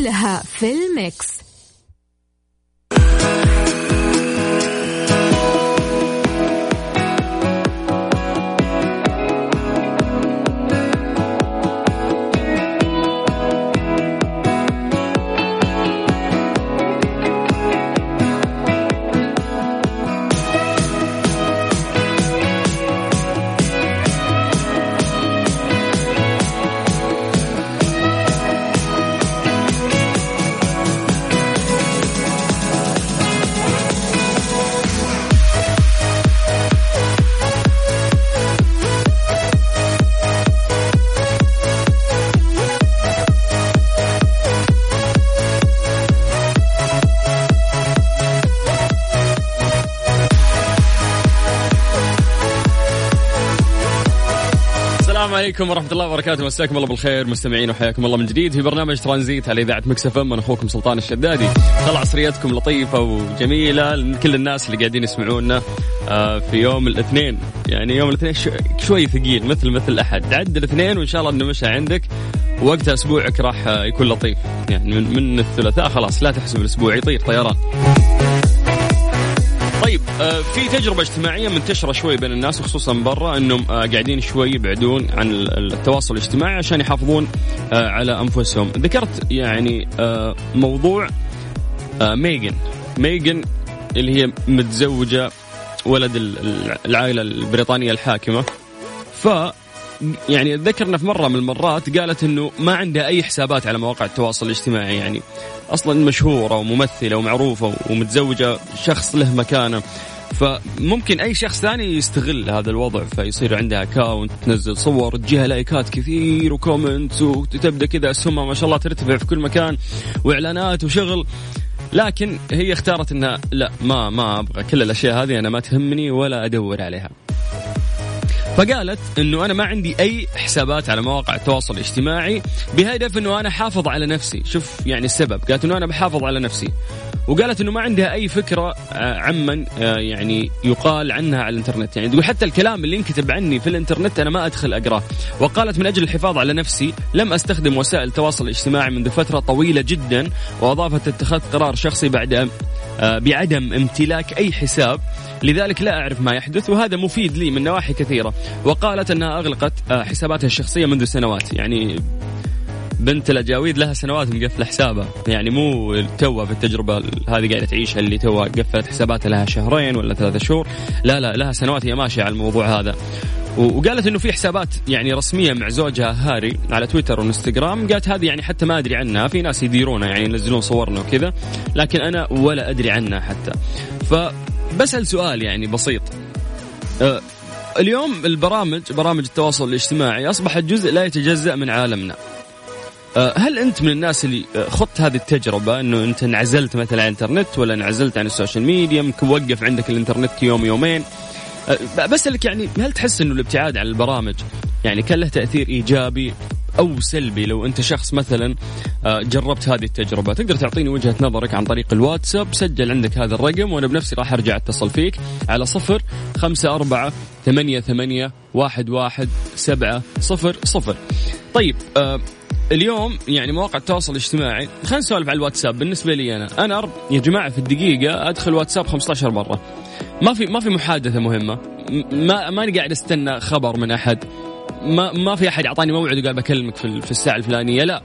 كلها في الميكس. عليكم ورحمة الله وبركاته. مساكم الله بالخير مستمعين وحياكم الله من جديد. في برنامج ترانزيت على إذاعة مكسف أم أنا أخوكم سلطان الشدادي. طلع عصريتكم لطيفة وجميلة لكل الناس اللي قاعدين يسمعونا آه، في يوم الاثنين. يعني يوم الاثنين شوي ثقيل مثل مثل الأحد عد الاثنين وإن شاء الله إنه مشى عندك. وقتها أسبوعك راح يكون لطيف. يعني من, الثلاثاء خلاص لا تحسب الأسبوع يطير طيران. في تجربة اجتماعية منتشرة شوي بين الناس وخصوصا برا إنهم آه، قاعدين شوي يبعدون عن التواصل الاجتماعي عشان يحافظون آه، على أنفسهم، ذكرت يعني موضوع ميغن، ميغن اللي هي متزوجة ولد العائلة البريطانية الحاكمة. ف يعني ذكرنا في مرة من المرات قالت إنه ما عندها أي حسابات على مواقع التواصل الاجتماعي. يعني أصلا مشهورة وممثلة ومعروفة ومتزوجة شخص له مكانة. فممكن أي شخص ثاني يستغل هذا الوضع فيصير عندها account تنزل صور تجيها لايكات كثير و comment وتبدأ كذا أسهمها ما شاء الله ترتفع في كل مكان وإعلانات وشغل. لكن هي اختارت إنها لا ما ما أبغى كل الأشياء هذه أنا ما تهمني ولا أدور عليها. فقالت إنه أنا ما عندي أي حسابات على مواقع التواصل الاجتماعي بهدف إنه أنا احافظ على نفسي. شوف يعني السبب قالت إنه أنا بحافظ على نفسي. وقالت إنه ما عندها أي فكرة آه، عمن آه، يعني يقال عنها على الإنترنت. يعني تقول حتى الكلام اللي انكتب عني في الإنترنت أنا ما أدخل اقراه وقالت من أجل الحفاظ على نفسي لم أستخدم وسائل التواصل الاجتماعي منذ فترة طويلة جدا وأضافت اتخذت قرار شخصي بعد آه، بعدم امتلاك أي حساب. لذلك لا أعرف ما يحدث وهذا مفيد لي من نواحي كثيرة. وقالت أنها أغلقت حساباتها الشخصية منذ سنوات. يعني بنت الأجاويد لها سنوات مقفله حسابها. يعني مو توها في التجربة هذه قاعدة تعيشها اللي توها قفلت حساباتها لها شهرين ولا ثلاثة شهور. لا لا لها سنوات هي ماشية على الموضوع هذا. وقالت إنه في حسابات يعني رسمية مع زوجها هاري على تويتر وإنستغرام. قالت هذه يعني حتى ما أدري عنها. في ناس يديرونها يعني ينزلون صورنا وكذا لكن أنا ولا أدري عنها حتى. فبسأل سؤال يعني بسيط. أه اليوم البرامج برامج التواصل الاجتماعي أصبحت جزء لا يتجزأ من عالمنا. هل انت من الناس اللي خضت هذه التجربة انه انت انعزلت مثلا عن الانترنت ولا انعزلت عن ال social media؟ ممكن وقف عندك الانترنت يوم يومين. أه، بسألك يعني هل تحس انه الابتعاد عن البرامج يعني كان له تأثير إيجابي أو سلبي؟ لو انت شخص مثلا جربت هذه التجربة تقدر تعطيني وجهة نظرك عن طريق الواتساب؟ سجل عندك هذا الرقم وأنا بنفسي راح أرجع أتصل فيك على صفر خمسة أربعة ثمانية ثمانية واحد واحد سبعة صفر صفر. طيب اليوم يعني مواقع التواصل الاجتماعي خلينا نسولف على الواتساب. بالنسبة لي أنا أنا يا جماعة في الدقيقة أدخل واتساب 15 مرة. ما في ما في محادثة مهمة. ما ماني قاعد أستنى خبر من أحد. ما ما في أحد أعطاني موعد وقال بكلمك في, في الساعة الفلانية لا.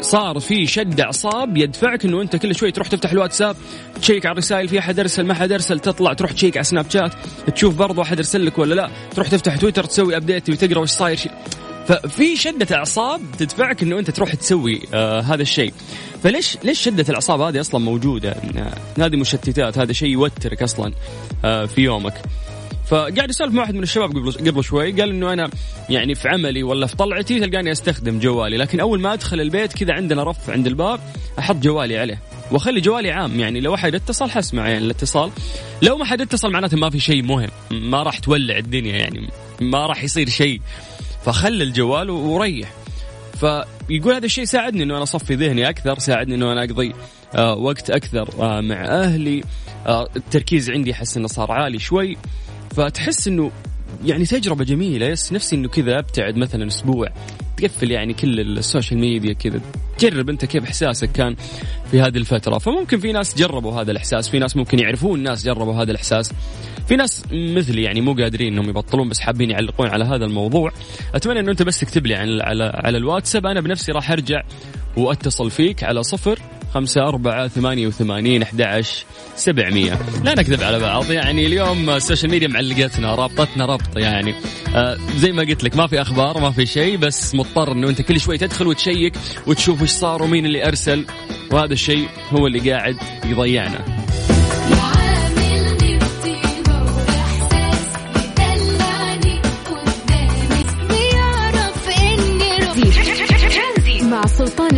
صار في شد أعصاب يدفعك إنه أنت كل شوي تروح تفتح الواتساب تشيك على الرسائل في أحد أرسل ما حد أرسل تطلع تروح تشيك على سناب شات تشوف برضو أحد أرسل لك ولا لا. تروح تفتح تويتر تسوي update وتقرأ وش صاير ففي شدة اعصاب تدفعك إنه أنت تروح تسوي آه هذا الشيء. فليش ليش شدة الأعصاب هذه أصلا موجودة؟ هذه مشتتات هذا شيء يوترك أصلا آه في يومك. فقاعد اسولف مع واحد من الشباب قبل قبل شوي قال إنه أنا يعني في عملي ولا في طلعتي تلقاني أستخدم جوالي لكن أول ما أدخل البيت كذا عندنا رف عند الباب أحط جوالي عليه وأخلي جوالي عام. يعني لو أحد اتصل حسمع يعني الاتصال. لو ما حد اتصل معناته ما في شيء مهم ما راح تولع الدنيا يعني ما راح يصير شيء. فخل الجوال وريح. فيقول هذا الشيء ساعدني إنه أنا أصفي ذهني أكثر ساعدني إنه أنا أقضي آه وقت أكثر آه مع أهلي. آه التركيز عندي أحس إنه صار عالي شوي. فتحس إنه يعني تجربة جميلة. بس نفسي إنه كذا أبتعد مثلا أسبوع. تقفل يعني كل ال social media كذا. جرب انت كيف إحساسك كان في هذه الفترة. فممكن في ناس جربوا هذا الإحساس. في ناس ممكن يعرفون ناس جربوا هذا الإحساس. في ناس مثلي يعني مو قادرين إنهم يبطلون بس حابين يعلقون على هذا الموضوع. أتمنى إنه أنت بس تكتب لي على على, على الواتساب. أنا بنفسي راح أرجع وأتصل فيك على صفر خمسة أربعة ثمانية وثمانين أحد سبعمية. لا نكذب على بعض يعني اليوم ال social media معلقتنا رابطتنا ربط يعني آه زي ما قلت لك ما في أخبار ما في شيء بس مضطر أنه أنت كل شوي تدخل وتشيك وتشوف وش صار ومين اللي أرسل وهذا الشيء هو اللي قاعد يضيعنا.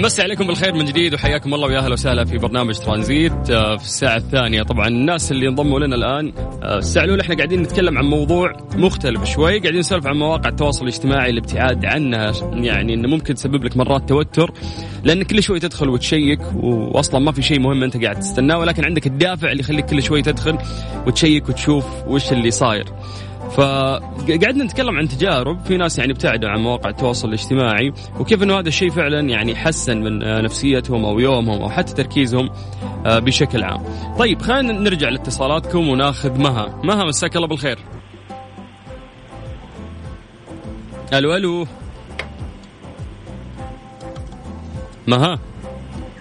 مسي عليكم بالخير من جديد وحياكم الله ويا أهلا وسهلا في برنامج ترانزيت آه، في الساعة الثانية. طبعا الناس اللي انضموا لنا الآن آه، الساعة الأولى إحنا قاعدين نتكلم عن موضوع مختلف شوي قاعدين نسولف عن مواقع التواصل الاجتماعي الابتعاد عنها يعني إنه ممكن تسبب لك مرات توتر لأن كل شوي تدخل وتشيك وأصلا ما في شيء مهم أنت قاعد تستناه ولكن عندك الدافع اللي يخليك كل شوي تدخل وتشيك وتشوف وش اللي صاير. فقعدنا نتكلم عن تجارب. في ناس يعني ابتعدوا عن مواقع التواصل الاجتماعي وكيف إنه هذا الشيء فعلا يعني حسن من نفسيتهم أو يومهم أو حتى تركيزهم آه، بشكل عام. طيب خلينا نرجع لاتصالاتكم وناخذ مها، مها مساك الله بالخير. ألو ألو. مها.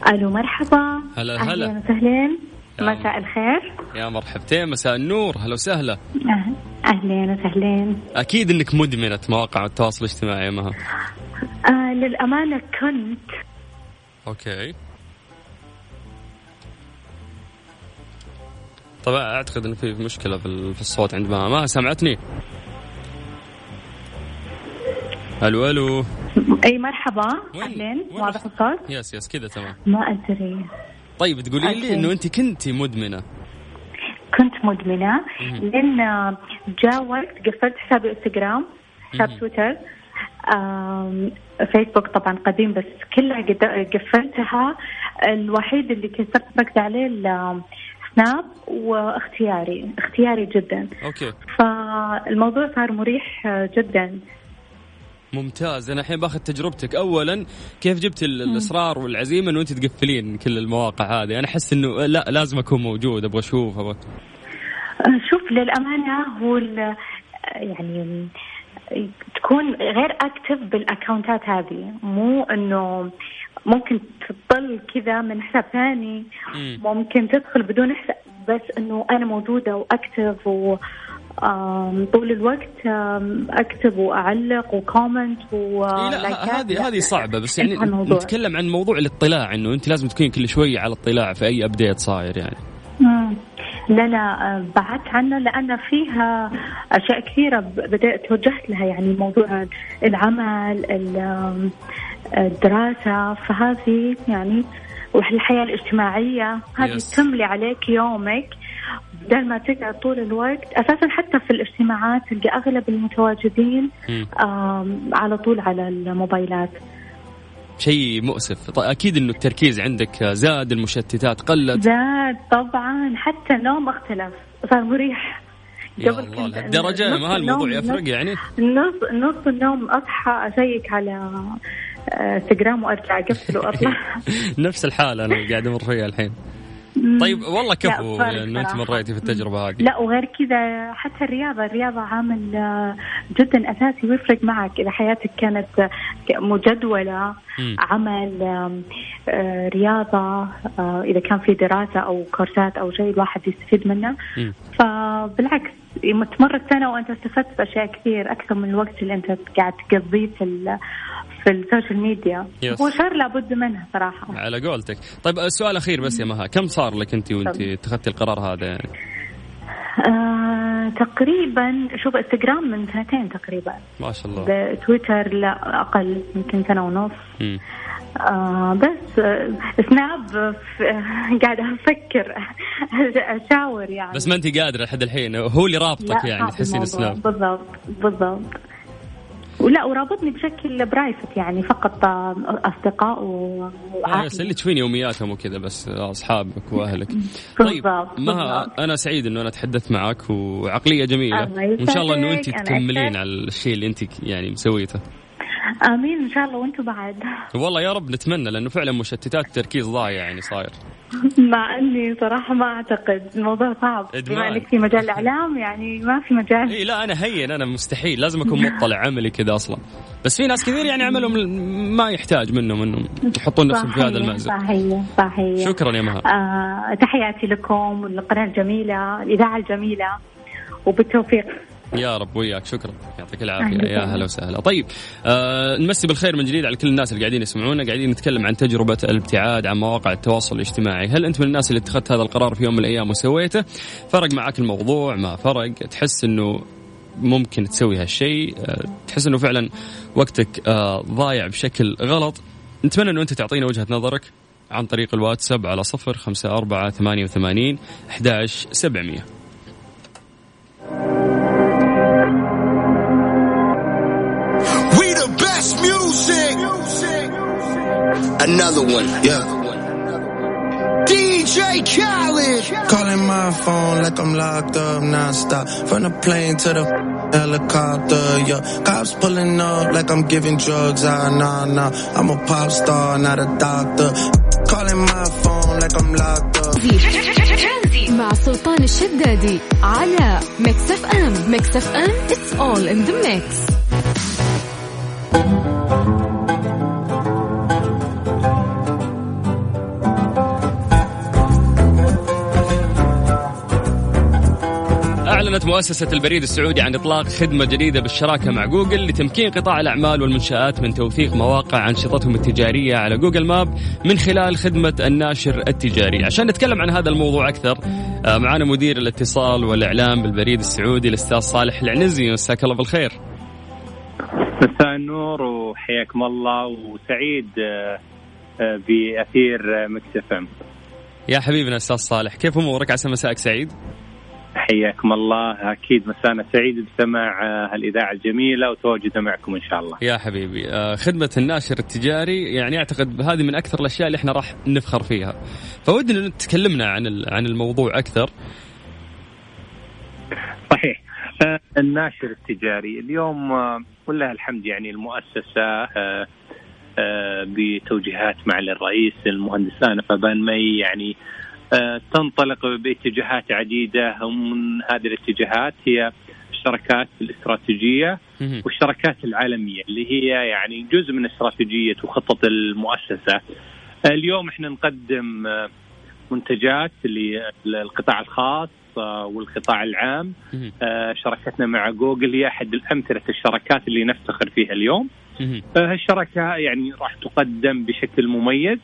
ألو مرحبا. هلا هلا. أهلا وسهلا. مساء الخير. يا مرحبتين مساء النور. هلا وسهلا. أهلين وسهلين. أكيد إنك مدمنة مواقع التواصل الاجتماعي يا مها. آه للأمانة كنت. أوكي. طبعا أعتقد إن في مشكلة في الصوت عند مها. ما سمعتني ألو ألو. أي مرحبا. أهلين. واضح الصوت؟ yes yes كذا تمام. ما أدري. طيب تقولي لي إنه أنت كنتي مدمنة. كنت مدمنة. لأن جاء وقت قفلت حسابي انستغرام حساب تويتر فيسبوك طبعا قديم بس كلها قفلتها. الوحيد اللي كنت ركزت عليه سناب واختياري. اختياري جدا. okay. فالموضوع صار مريح جدا. ممتاز. أنا الحين باخذ تجربتك. اولا كيف جبت الإصرار والعزيمة انه أنت تقفلين كل المواقع هذه؟ أنا أحس إنه لا لازم أكون موجود أبغى أشوف أبغى شوف للأمانة هو يعني تكون غير active بالأكونتات هذه. مو إنه ممكن تضل كذا من حساب ثاني ممكن تدخل بدون حساب بس إنه أنا موجودة و active و طول الوقت اكتب وأعلق و comment هذه هذه صعبة بس يعني نتكلم عن موضوع الاطلاع إنه أنت لازم تكوني كل شوي على اطلاع في أي update صاير يعني. لا لا بعدت عنه لأن فيها أشياء كثيرة بدأت توجهت لها يعني موضوع العمل الدراسة فهذه يعني والحياة الاجتماعية هذه تملي عليك يومك بدل ما تقعد طول الوقت. أساسا حتى في الاجتماعات تلقى أغلب المتواجدين على طول على الموبايلات. شيء مؤسف. طيب أكيد إنه التركيز عندك زاد المشتتات قلت. زاد طبعا حتى النوم اختلف صار مريح. قبل الله لهالدرجة؟ ما هالموضوع يفرق يعني؟ نص نص النوم اصحى أشيك على إنستغرام وأرجع أقفل وأطلع. نفس الحالة أنا قاعد أمر فيها الحين. طيب والله كفو انه أنت مريتي في التجربة هذه. لا وغير كذا حتى الرياضة الرياضة عامل آه، جدا أساسي ويفرق معك. إذا حياتك كانت مجدولة عمل آه، رياضة آه، إذا كان في دراسة أو كورسات أو شيء الواحد يستفيد منه. فبالعكس تمر السنة وأنت استفدت بأشياء كثير أكثر من الوقت اللي أنت قاعد تقضيه في في ال social media. Yes. هو شر لابد منه صراحة. على قولتك. طيب السؤال الأخير بس يا مها. كم صار لك أنت وأنت اتخذتي القرار هذا؟ يعني آه، تقريبا شوف إنستغرام من سنتين تقريبا. ما شاء الله. تويتر لا أقل يمكن سنة ونص. آه بس آه سناب قاعدة أفكر أشاور يعني. بس ما أنت قادرة لحد الحين. هو اللي رابطك يعني تحسين سناب. بالضبط بالضبط. ولا ورابطني بشكل برايفت يعني فقط أصدقاء وعائلة. اللي تشوفين يومياتهم وكذا بس أصحابك وأهلك. طيب ما أنا سعيد إنه أنا تحدثت معك وعقلية جميلة. وإن شاء الله إنه أنت تكملين على الشيء اللي أنت يعني مسويته. آمين إن شاء الله وأنتم بعد. والله يا رب نتمنى لأنه فعلا مشتتات التركيز ضايع يعني صاير. مع إني صراحة ما أعتقد. الموضوع صعب. بما إنك في مجال الإعلام يعني ما في مجال. إي لا أنا هين أنا مستحيل. لازم أكون مطلع عملي كذا أصلا. بس في ناس كثير يعني عملهم ما يحتاج منهم إنهم يحطون نفسهم في هذا المأزق. صحيح صحيح. شكرا يا مها آه تحياتي لكم والقناه الجميله الإذاعة الجميلة وبالتوفيق. يا رب وياك شكرا. يعطيك العافية. يا هلا وسهلا. طيب آه نمسي بالخير من جديد على كل الناس اللي قاعدين يسمعونا قاعدين نتكلم عن تجربة الابتعاد عن مواقع التواصل الاجتماعي. هل أنت من الناس اللي اتخذت هذا القرار في يوم من الأيام وسويته؟ فرق معك الموضوع؟ ما فرق؟ تحس إنه ممكن تسوي هالشيء؟ آه تحس إنه فعلا وقتك آه ضايع بشكل غلط؟ نتمنى إنه أنت تعطينا وجهة نظرك عن طريق الواتساب على صفر خمسة أربعة ثمانية وثمانين أحداش سبعمية. Another one. Yeah. DJ Khaled. Calling my phone like I'm locked up nonstop. From the plane to the helicopter, yeah. Cops pulling up like I'm giving drugs. Ah, nah, nah. I'm a pop star, not a doctor. Calling my phone like I'm locked up. مع سلطان الشدادي على ميكس اف ام ميكس اف ام it's all in the mix أعلنت مؤسسة البريد السعودي عن إطلاق خدمة جديدة بالشراكة مع جوجل لتمكين قطاع الأعمال والمنشآت من توثيق مواقع أنشطتهم التجارية على Google Map من خلال خدمة الناشر التجاري. عشان نتكلم عن هذا الموضوع أكثر آه، معنا مدير الاتصال والإعلام بالبريد السعودي الأستاذ صالح العنزي. مساك الله بالخير. مساء النور وحياكم الله وسعيد آه، آه، بأثير مكسفم يا حبيبنا أستاذ صالح كيف أمورك؟ عسى مساءك سعيد؟ حياكم الله أكيد مسانا سعيد بسماع آه، هالإذاعة الجميلة وتواجدنا معكم إن شاء الله. يا حبيبي آه، خدمة الناشر التجاري يعني أعتقد هذه من أكثر الأشياء اللي إحنا راح نفخر فيها. فودنا إن تكلمنا عن عن الموضوع أكثر. صحيح آه، الناشر التجاري اليوم ولله الحمد يعني المؤسسة بتوجيهات معالي الرئيس المهندس آنف بن مي يعني آه، تنطلق باتجاهات عديدة ومن هذه الاتجاهات. هي الشراكات الاستراتيجية والشراكات العالمية اللي هي يعني جزء من استراتيجية وخطط المؤسسة. اليوم إحنا نقدم آه، منتجات للقطاع الخاص آه، والقطاع العام. شراكتنا مع جوجل هي أحد الأمثلة الشراكات اللي نفتخر فيها اليوم. هالشراكة يعني راح تقدم بشكل مميز. آه،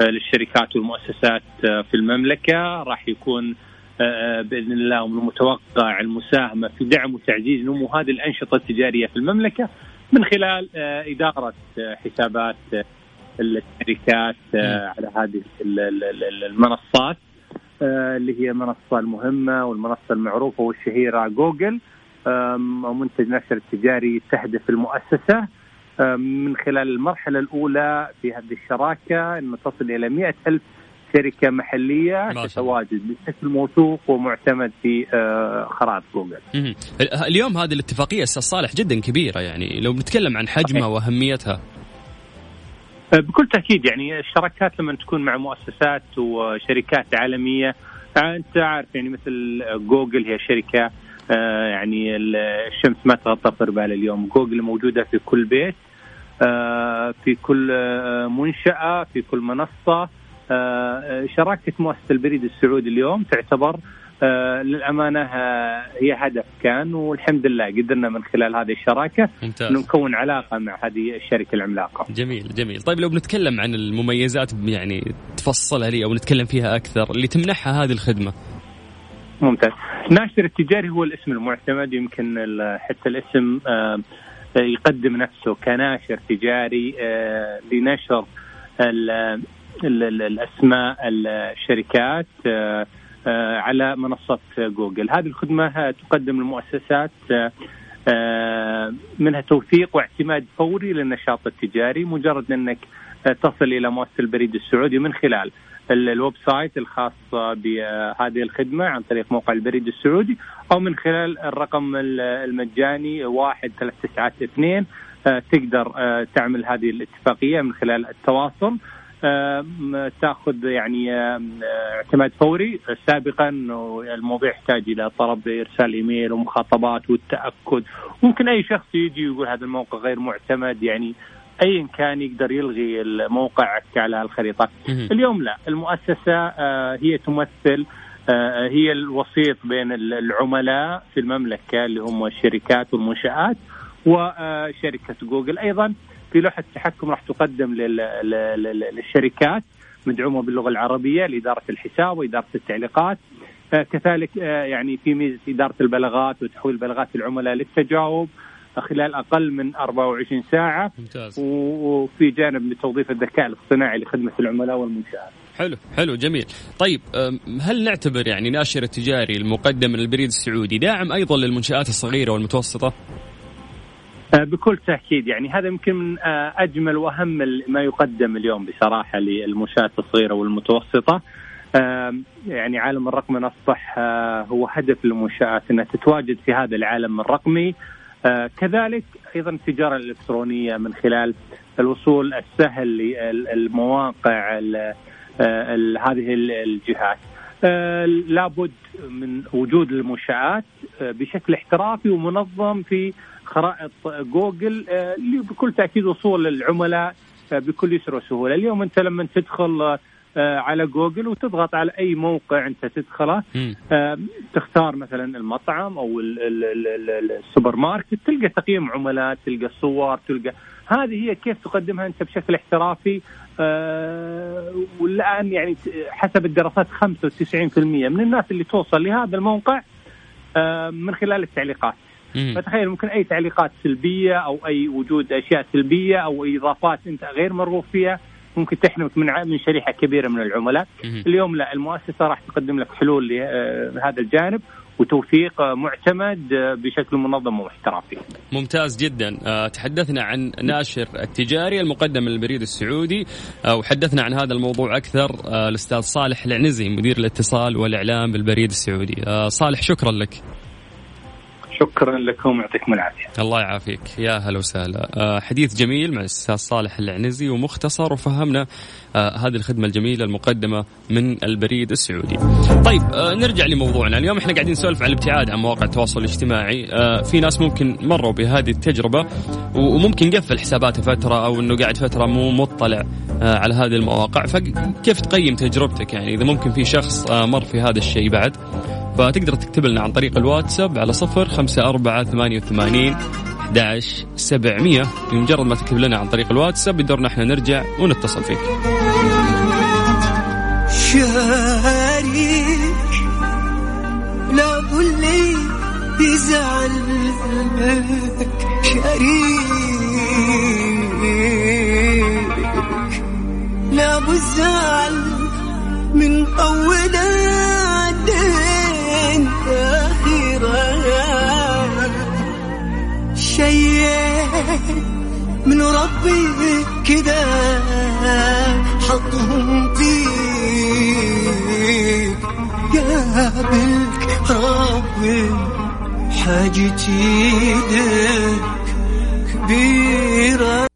للشركات والمؤسسات آه، في المملكة. راح يكون آه، بإذن الله من المتوقع المساهمه في دعم وتعزيز نمو هذه الأنشطة التجارية في المملكة من خلال إدارة حسابات الشركات على هذه المنصات اللي هي المنصه المهمة والمنصة المعروفة والشهيرة جوجل منتج نشر التجاري تهدف المؤسسة. من خلال المرحلة الأولى في هذه الشراكة أنه تصل إلى مئة ألف شركة محلية تتواجد بشكل موثوق ومعتمد في آه، خرائط جوجل. اليوم هذه الاتفاقية أستاذ صالح جدا كبيرة يعني لو بنتكلم عن حجمها وأهميتها. آه، بكل تأكيد يعني الشراكات لما تكون مع مؤسسات وشركات عالمية آه، أنت عارف يعني مثل جوجل هي شركة يعني الشمس ما تغطى بغربال اليوم جوجل موجودة في كل بيت. في كل آه، منشأة في كل منصة. آه، شراكة مؤسسة البريد السعودي اليوم تعتبر للأمانة هي هدف كان والحمد لله قدرنا من خلال هذه الشراكة ممتاز. نكون علاقة مع هذه الشركة العملاقة. جميل جميل. طيب لو بنتكلم عن المميزات يعني تفصلها لي أو نتكلم فيها أكثر اللي تمنحها هذه الخدمة. ممتاز. ناشر التجاري هو الاسم المعتمد يمكن حتى الاسم يقدم نفسه كناشر تجاري آه، لنشر الأسماء الشركات آه، آه، على منصة جوجل. هذه الخدمة تقدم للمؤسسات منها توثيق واعتماد فوري للنشاط التجاري مجرد أنك تصل إلى مؤسسة البريد السعودي من خلال ال website الخاص بهذه الخدمة عن طريق موقع البريد السعودي أو من خلال الرقم المجاني واحد ثلاث تسعات اثنين تقدر تعمل هذه الاتفاقية من خلال التواصل. تأخذ يعني اعتماد فوري سابقا الموضوع يحتاج إلى طلب إرسال إيميل ومخاطبات والتأكد. ممكن أي شخص يجي ويقول هذا الموقع غير معتمد يعني ايا كان يقدر يلغي الموقع على الخريطه اليوم لا المؤسسة هي تمثل هي الوسيط بين العملاء في المملكة اللي هم الشركات والمنشآت وشركه جوجل. أيضا في لوحة التحكم راح تقدم للشركات مدعومة باللغة العربية لإدارة الحساب وإدارة التعليقات. كذلك يعني في ميزة إدارة البلاغات وتحويل بلاغات العملاء للتجاوب. خلال أقل من 24 ساعة. ممتاز. وفي جانب لتوظيف الذكاء الاصطناعي لخدمة العملاء والمنشآت. حلو حلو جميل. طيب هل نعتبر يعني ناشر التجاري المقدم من البريد السعودي داعم أيضا للمنشآت الصغيرة والمتوسطة؟ بكل تأكيد. يعني هذا يمكن من أجمل وأهم ما يقدم اليوم بصراحة للمنشآت الصغيرة والمتوسطة. يعني عالم الرقمنه اصبح هو هدف للمنشات إنها تتواجد في هذا العالم الرقمي. كذلك أيضا التجارة الإلكترونية من خلال الوصول السهل للمواقع هذه الجهات. لابد من وجود المنشآت بشكل احترافي ومنظم في خرائط جوجل بكل تأكيد وصول العملاء بكل يسر وسهوله، اليوم أنت لما تدخل على جوجل وتضغط على أي موقع أنت تدخله تختار مثلا المطعم أو السوبر ماركت تلقى تقييم عملاء تلقى صور تلقى هذه هي كيف تقدمها أنت بشكل احترافي. والآن يعني حسب الدراسات 95% من الناس اللي توصل لهذا الموقع من خلال التعليقات. فتخيل ممكن أي تعليقات سلبية أو أي وجود أشياء سلبية أو إضافات أنت غير مرغوب فيها ممكن تحرمك من من شريحة كبيرة من العملاء اليوم لا المؤسسة راح تقدم لك حلول لهذا الجانب وتوثيق معتمد بشكل منظم واحترافي. ممتاز جدا، تحدثنا عن ناشر التجاري المقدم من البريد السعودي وحدثنا عن هذا الموضوع أكثر الأستاذ صالح العنزي مدير الاتصال والإعلام بالبريد السعودي. صالح شكرا لك. شكرا لكم يعطيكم العافية. الله يعافيك يا هلا وسهلا. آه حديث جميل مع الأستاذ صالح العنزي ومختصر وفهمنا آه هذه الخدمة الجميلة المقدمة من البريد السعودي. طيب آه نرجع لموضوعنا، اليوم إحنا قاعدين نسولف عن الابتعاد عن مواقع التواصل الاجتماعي، في ناس ممكن مروا بهذه التجربة وممكن قفل حساباته فترة أو إنه قاعد فترة مو مطلع على هذه المواقع، فكيف تقيم تجربتك يعني إذا ممكن في شخص مر في هذا الشيء بعد؟ فتقدر تكتب لنا عن طريق الواتساب على صفر خمسة أربعة ثمانية وثمانين 11 700 بمجرد ما تكتب لنا عن طريق الواتساب بدورنا إحنا نرجع ونتصل فيك. شاريك لا بلي بزعلك. شريك لا بزعل من أول شيء من ربي كذا حطهم فيك. قابلك ربي حاجتي لك كبيرة.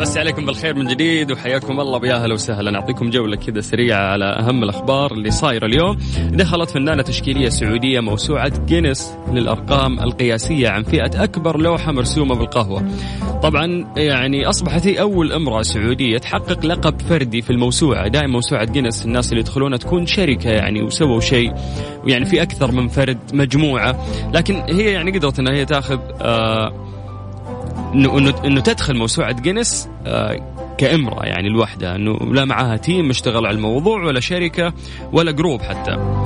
بس عليكم بالخير من جديد وحياكم الله بيا أهلا وسهلا. نعطيكم جولة كذا سريعة على أهم الأخبار اللي صايرة اليوم. دخلت فنانة تشكيلية سعودية موسوعة جينيس للأرقام القياسية عن فئة أكبر لوحة مرسومة بالقهوة. طبعا يعني أصبحت هي أول امرأة سعودية تحقق لقب فردي في الموسوعة. دائما موسوعة جينيس الناس اللي يدخلونها تكون شركة يعني وسووا شيء ويعني في أكثر من فرد مجموعة. لكن هي يعني قدرت إنها هي تاخذ آه انه انه إنه تدخل موسوعة جينيس آه كأمرأة يعني لوحدها إنه لا معاها team اشتغل على الموضوع ولا شركة ولا group حتى.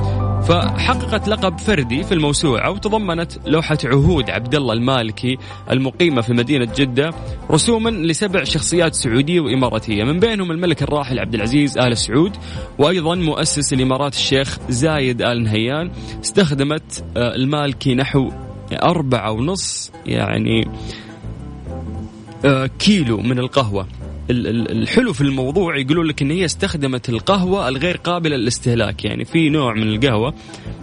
فحققت لقب فردي في الموسوعة وتضمنت لوحة عهود عبد الله المالكي المقيمة في مدينة جدة رسوما لسبع شخصيات سعودية وإماراتية من بينهم الملك الراحل عبد العزيز آل سعود وأيضا مؤسس الإمارات الشيخ زايد آل نهيان. استخدمت آه، المالكي نحو أربعة ونص يعني كيلو من القهوة. الحلو في الموضوع يقولون لك إن هي استخدمت القهوة الغير قابلة للاستهلاك. يعني في نوع من القهوة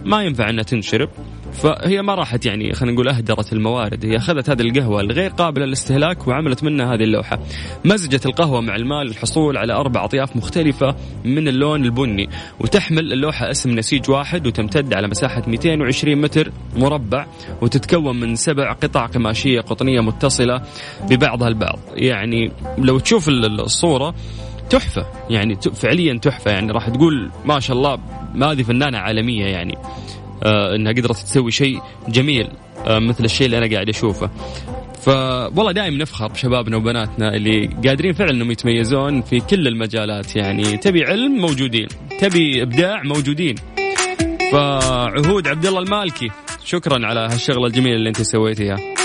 ما ينفع إنها تنشرب. فهي ما راحت يعني خلينا نقول أهدرت الموارد. هي أخذت هذه القهوة الغير قابلة للاستهلاك وعملت منها هذه اللوحة. مزجت القهوة مع الماء للحصول على أربع أطياف مختلفة من اللون البني وتحمل اللوحة اسم نسيج واحد وتمتد على مساحة 220 متر مربع وتتكون من سبع قطع قماشية قطنية متصلة ببعضها البعض. يعني لو تشوف الصورة تحفة يعني فعليا تحفة. يعني راح تقول ما شاء الله ما هذه فنانة عالمية يعني. إنها قدرت تسوي شيء جميل آه مثل الشيء اللي أنا قاعد أشوفه. فوالله دائما نفخر بشبابنا وبناتنا اللي قادرين فعلا إنهم يتميزون في كل المجالات يعني تبي علم موجودين تبي إبداع موجودين. فعهود عبد الله المالكي شكرا على هالشغلة الجميلة اللي أنت سويتيها.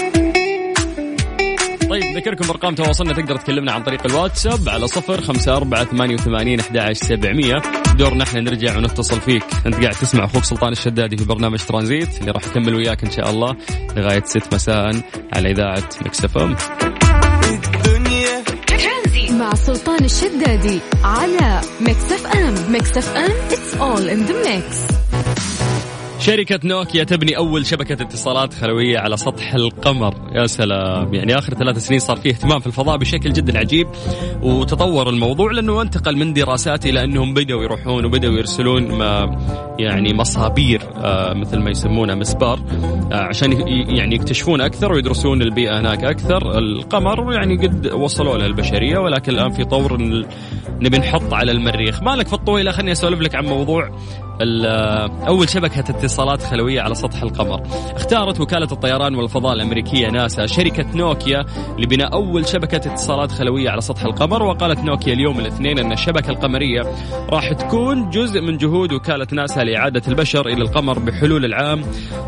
طيب نذكركم بأرقام تواصلنا. تقدر تكلمنا عن طريق الواتساب على صفر خمسة أربعة ثمانية وثمانين أحد سبعمية. دورنا إحنا نرجع ونتصل فيك. أنت قاعد تسمع أخوك سلطان الشدادي في برنامج ترانزيت اللي راح يكمل وياك إن شاء الله لغاية ست مساء على إذاعة Mix FM. مع سلطان الشدادي على M. Mix FM it's all in the mix. شركة نوكيا تبني أول شبكة اتصالات خلوية على سطح القمر. يا سلام. يعني آخر ثلاث سنين صار فيه اهتمام في الفضاء بشكل جدا عجيب وتطور الموضوع لأنه انتقل من دراسات إلى أنهم بدأوا يروحون وبدأوا يرسلون ما يعني مصابير آه مثل ما يسمونها مسبار آه عشان يعني يكتشفون أكثر ويدرسون البيئة هناك أكثر. القمر يعني قد وصلوا له البشرية ولكن الآن في طور نبي نحط على المريخ. مالك في الطويلة خليني أسولف لك عن موضوع أول شبكة اتصالات خلوية على سطح القمر. اختارت وكالة الطيران والفضاء الأمريكية ناسا شركة نوكيا لبناء أول شبكة اتصالات خلوية على سطح القمر وقالت نوكيا اليوم الاثنين أن الشبكة القمرية راح تكون جزء من جهود وكالة ناسا لإعادة البشر إلى القمر بحلول العام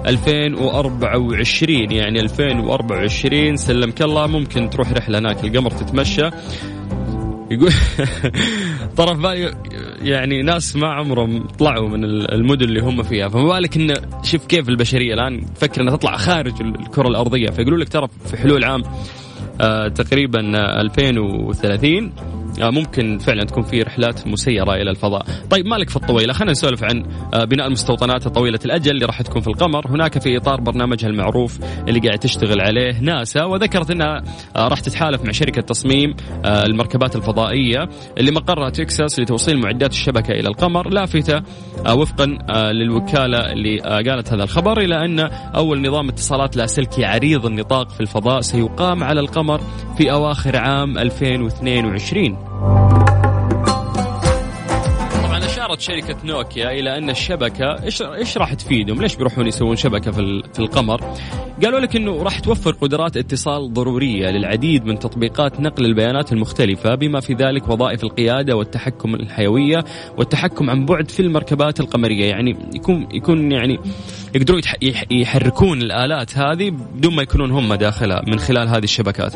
2024 يعني 2024 سلمك الله ممكن تروح رحلة هناك القمر تتمشى. يقول طرف بالي يعني ناس ما عمرهم طلعوا من المدن اللي هم فيها. فما بالك انه شوف كيف البشرية الآن تفكر إنها تطلع خارج الكرة الأرضية. فيقولوا لك ترى في حلول عام آه تقريبا 2030 آه، ممكن فعلا تكون في رحلات مسيرة إلى الفضاء. طيب مالك في الطويلة؟ خلينا نسولف عن آه، بناء المستوطنات الطويلة الأجل اللي راح تكون في القمر. هناك في إطار برنامجها المعروف اللي قاعد تشتغل عليه ناسا وذكرت أنها آه، راح تتحالف مع شركة تصميم المركبات الفضائية اللي مقرها تكساس لتوصيل معدات الشبكة إلى القمر. لافتة وفقا للوكالة اللي قالت هذا الخبر إلى أن أول نظام اتصالات لاسلكي عريض النطاق في الفضاء سيقام على القمر في أواخر عام 2022 طبعا أشارت شركة نوكيا إلى أن الشبكة إيش راح تفيدهم؟ ليش بيروحون يسوون شبكة في في القمر؟ قالوا لك إنه راح توفر قدرات اتصال ضرورية للعديد من تطبيقات نقل البيانات المختلفة بما في ذلك وظائف القيادة والتحكم الحيوية والتحكم عن بعد في المركبات القمرية، يعني يكون يكون يعني يقدرون يحركون الآلات هذه بدون ما يكونون هم داخلها من خلال هذه الشبكات.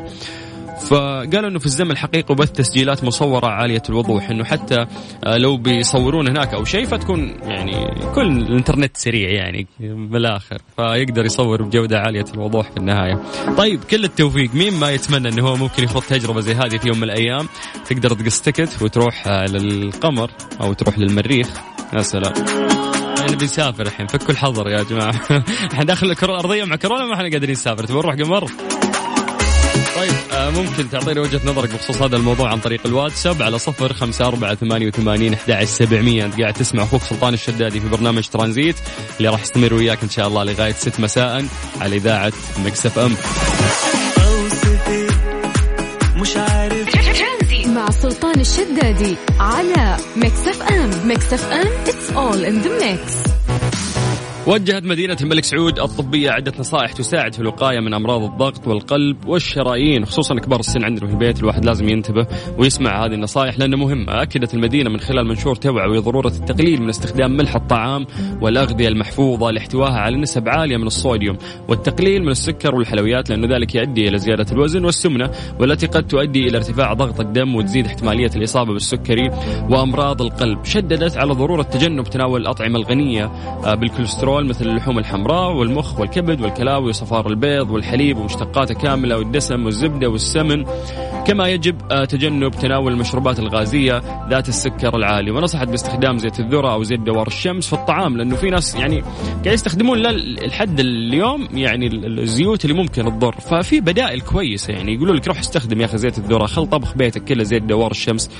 فقالوا إنه في الزمن الحقيقي وبث تسجيلات مصورة عالية الوضوح إنه حتى آه، لو بيصورون هناك أو شيء فتكون يعني كل الإنترنت سريع يعني بالآخر فيقدر يصور بجودة عالية الوضوح في النهاية. طيب كل التوفيق. مين ما يتمنى إنه هو ممكن يخوض تجربة زي هذه في يوم من الأيام؟ تقدر تقص تكت وتروح آه، للقمر أو تروح للمريخ. يا سلام. يعني بنسافر الحين فكوا الحظر يا جماعة. إحنا داخل الكرة الأرضية مع كورونا ما إحنا قادرين نسافر. تبغى نروح قمر؟ ممكن تعطيني وجهة نظرك بخصوص هذا الموضوع عن طريق الواتساب على صفر خمسة أربعة ثمانية وثمانين أحد سبعمية. أنت قاعد تسمع أخوك سلطان الشدادي في برنامج ترانزيت اللي راح يستمر وياك إن شاء الله لغاية ست مساء على إذاعة Mix FM. مش عارف. مع سلطان الشدادي على Mix FM. Mix FM it's all in the mix. وجهت مدينة الملك سعود الطبية عدة نصائح تساعد في الوقاية من أمراض الضغط والقلب والشرايين خصوصا كبار السن عندنا في البيت الواحد لازم ينتبه ويسمع هذه النصائح لأنها مهمة. أكدت المدينة من خلال منشور توعوي ضرورة التقليل من استخدام ملح الطعام والأغذية المحفوظة لاحتوائها على نسب عالية من الصوديوم والتقليل من السكر والحلويات لأنه ذلك يؤدي إلى زيادة الوزن والسمنة والتي قد تؤدي إلى ارتفاع ضغط الدم وتزيد احتمالية الإصابة بالسكري وأمراض القلب. شددت على ضرورة تجنب تناول الأطعمة الغنية آه، بالكوليسترول مثل اللحوم الحمراء والمخ والكبد والكلاوي وصفار البيض والحليب ومشتقاته كاملة والدسم والزبدة والسمن. كما يجب آه، تجنب تناول المشروبات الغازية ذات السكر العالي. ونصحت باستخدام زيت الذرة أو زيت دوار الشمس في الطعام لأنه في ناس يعني قاعد يستخدمون لحد اليوم يعني الزيوت اللي ممكن تضر. ففي بدائل كويسة يعني يقولوا لك روح استخدم يا أخي زيت الذرة خل طبخ بيتك كله زيت دوار الشمس.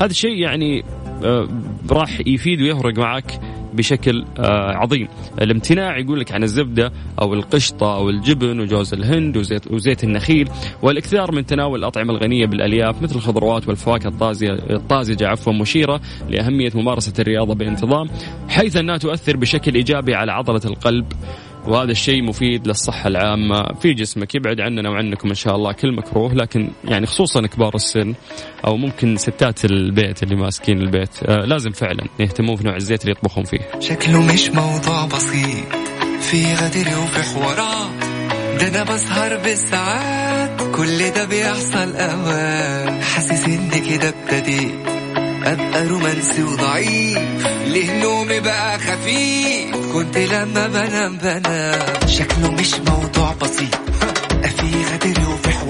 هذا الشيء يعني آه، راح يفيد ويفرق معك بشكل آه، عظيم. الامتناع يقول لك عن الزبدة أو القشطة أو الجبن وجوز الهند وزيت, وزيت النخيل والإكثار من تناول الأطعمة الغنية بالألياف مثل الخضروات والفواكه الطازجة الطازجة عفوا مشيرة لأهمية ممارسة الرياضة بانتظام حيث أنها تؤثر بشكل إيجابي على عضلة القلب وهذا الشيء مفيد للصحة العامة في جسمك يبعد عننا وعنكم إن شاء الله. كل مكروه لكن يعني خصوصا كبار السن أو ممكن ستات البيت اللي ماسكين البيت آه لازم فعلا يهتمون في نوع الزيت اللي يطبخون فيه. شكله مش موضوع بسيط. في غدر وفي حوارات ده أنا بسهر بالساعات. كل ده بيحصل أوقات. حاسس إن كده ابتديت. أبقى رومانسي وضعيف. اللي نومي بقى خفيف. كنت لما بنام بنام. شكله مش موضوع بسيط. في غدر وفي حوار.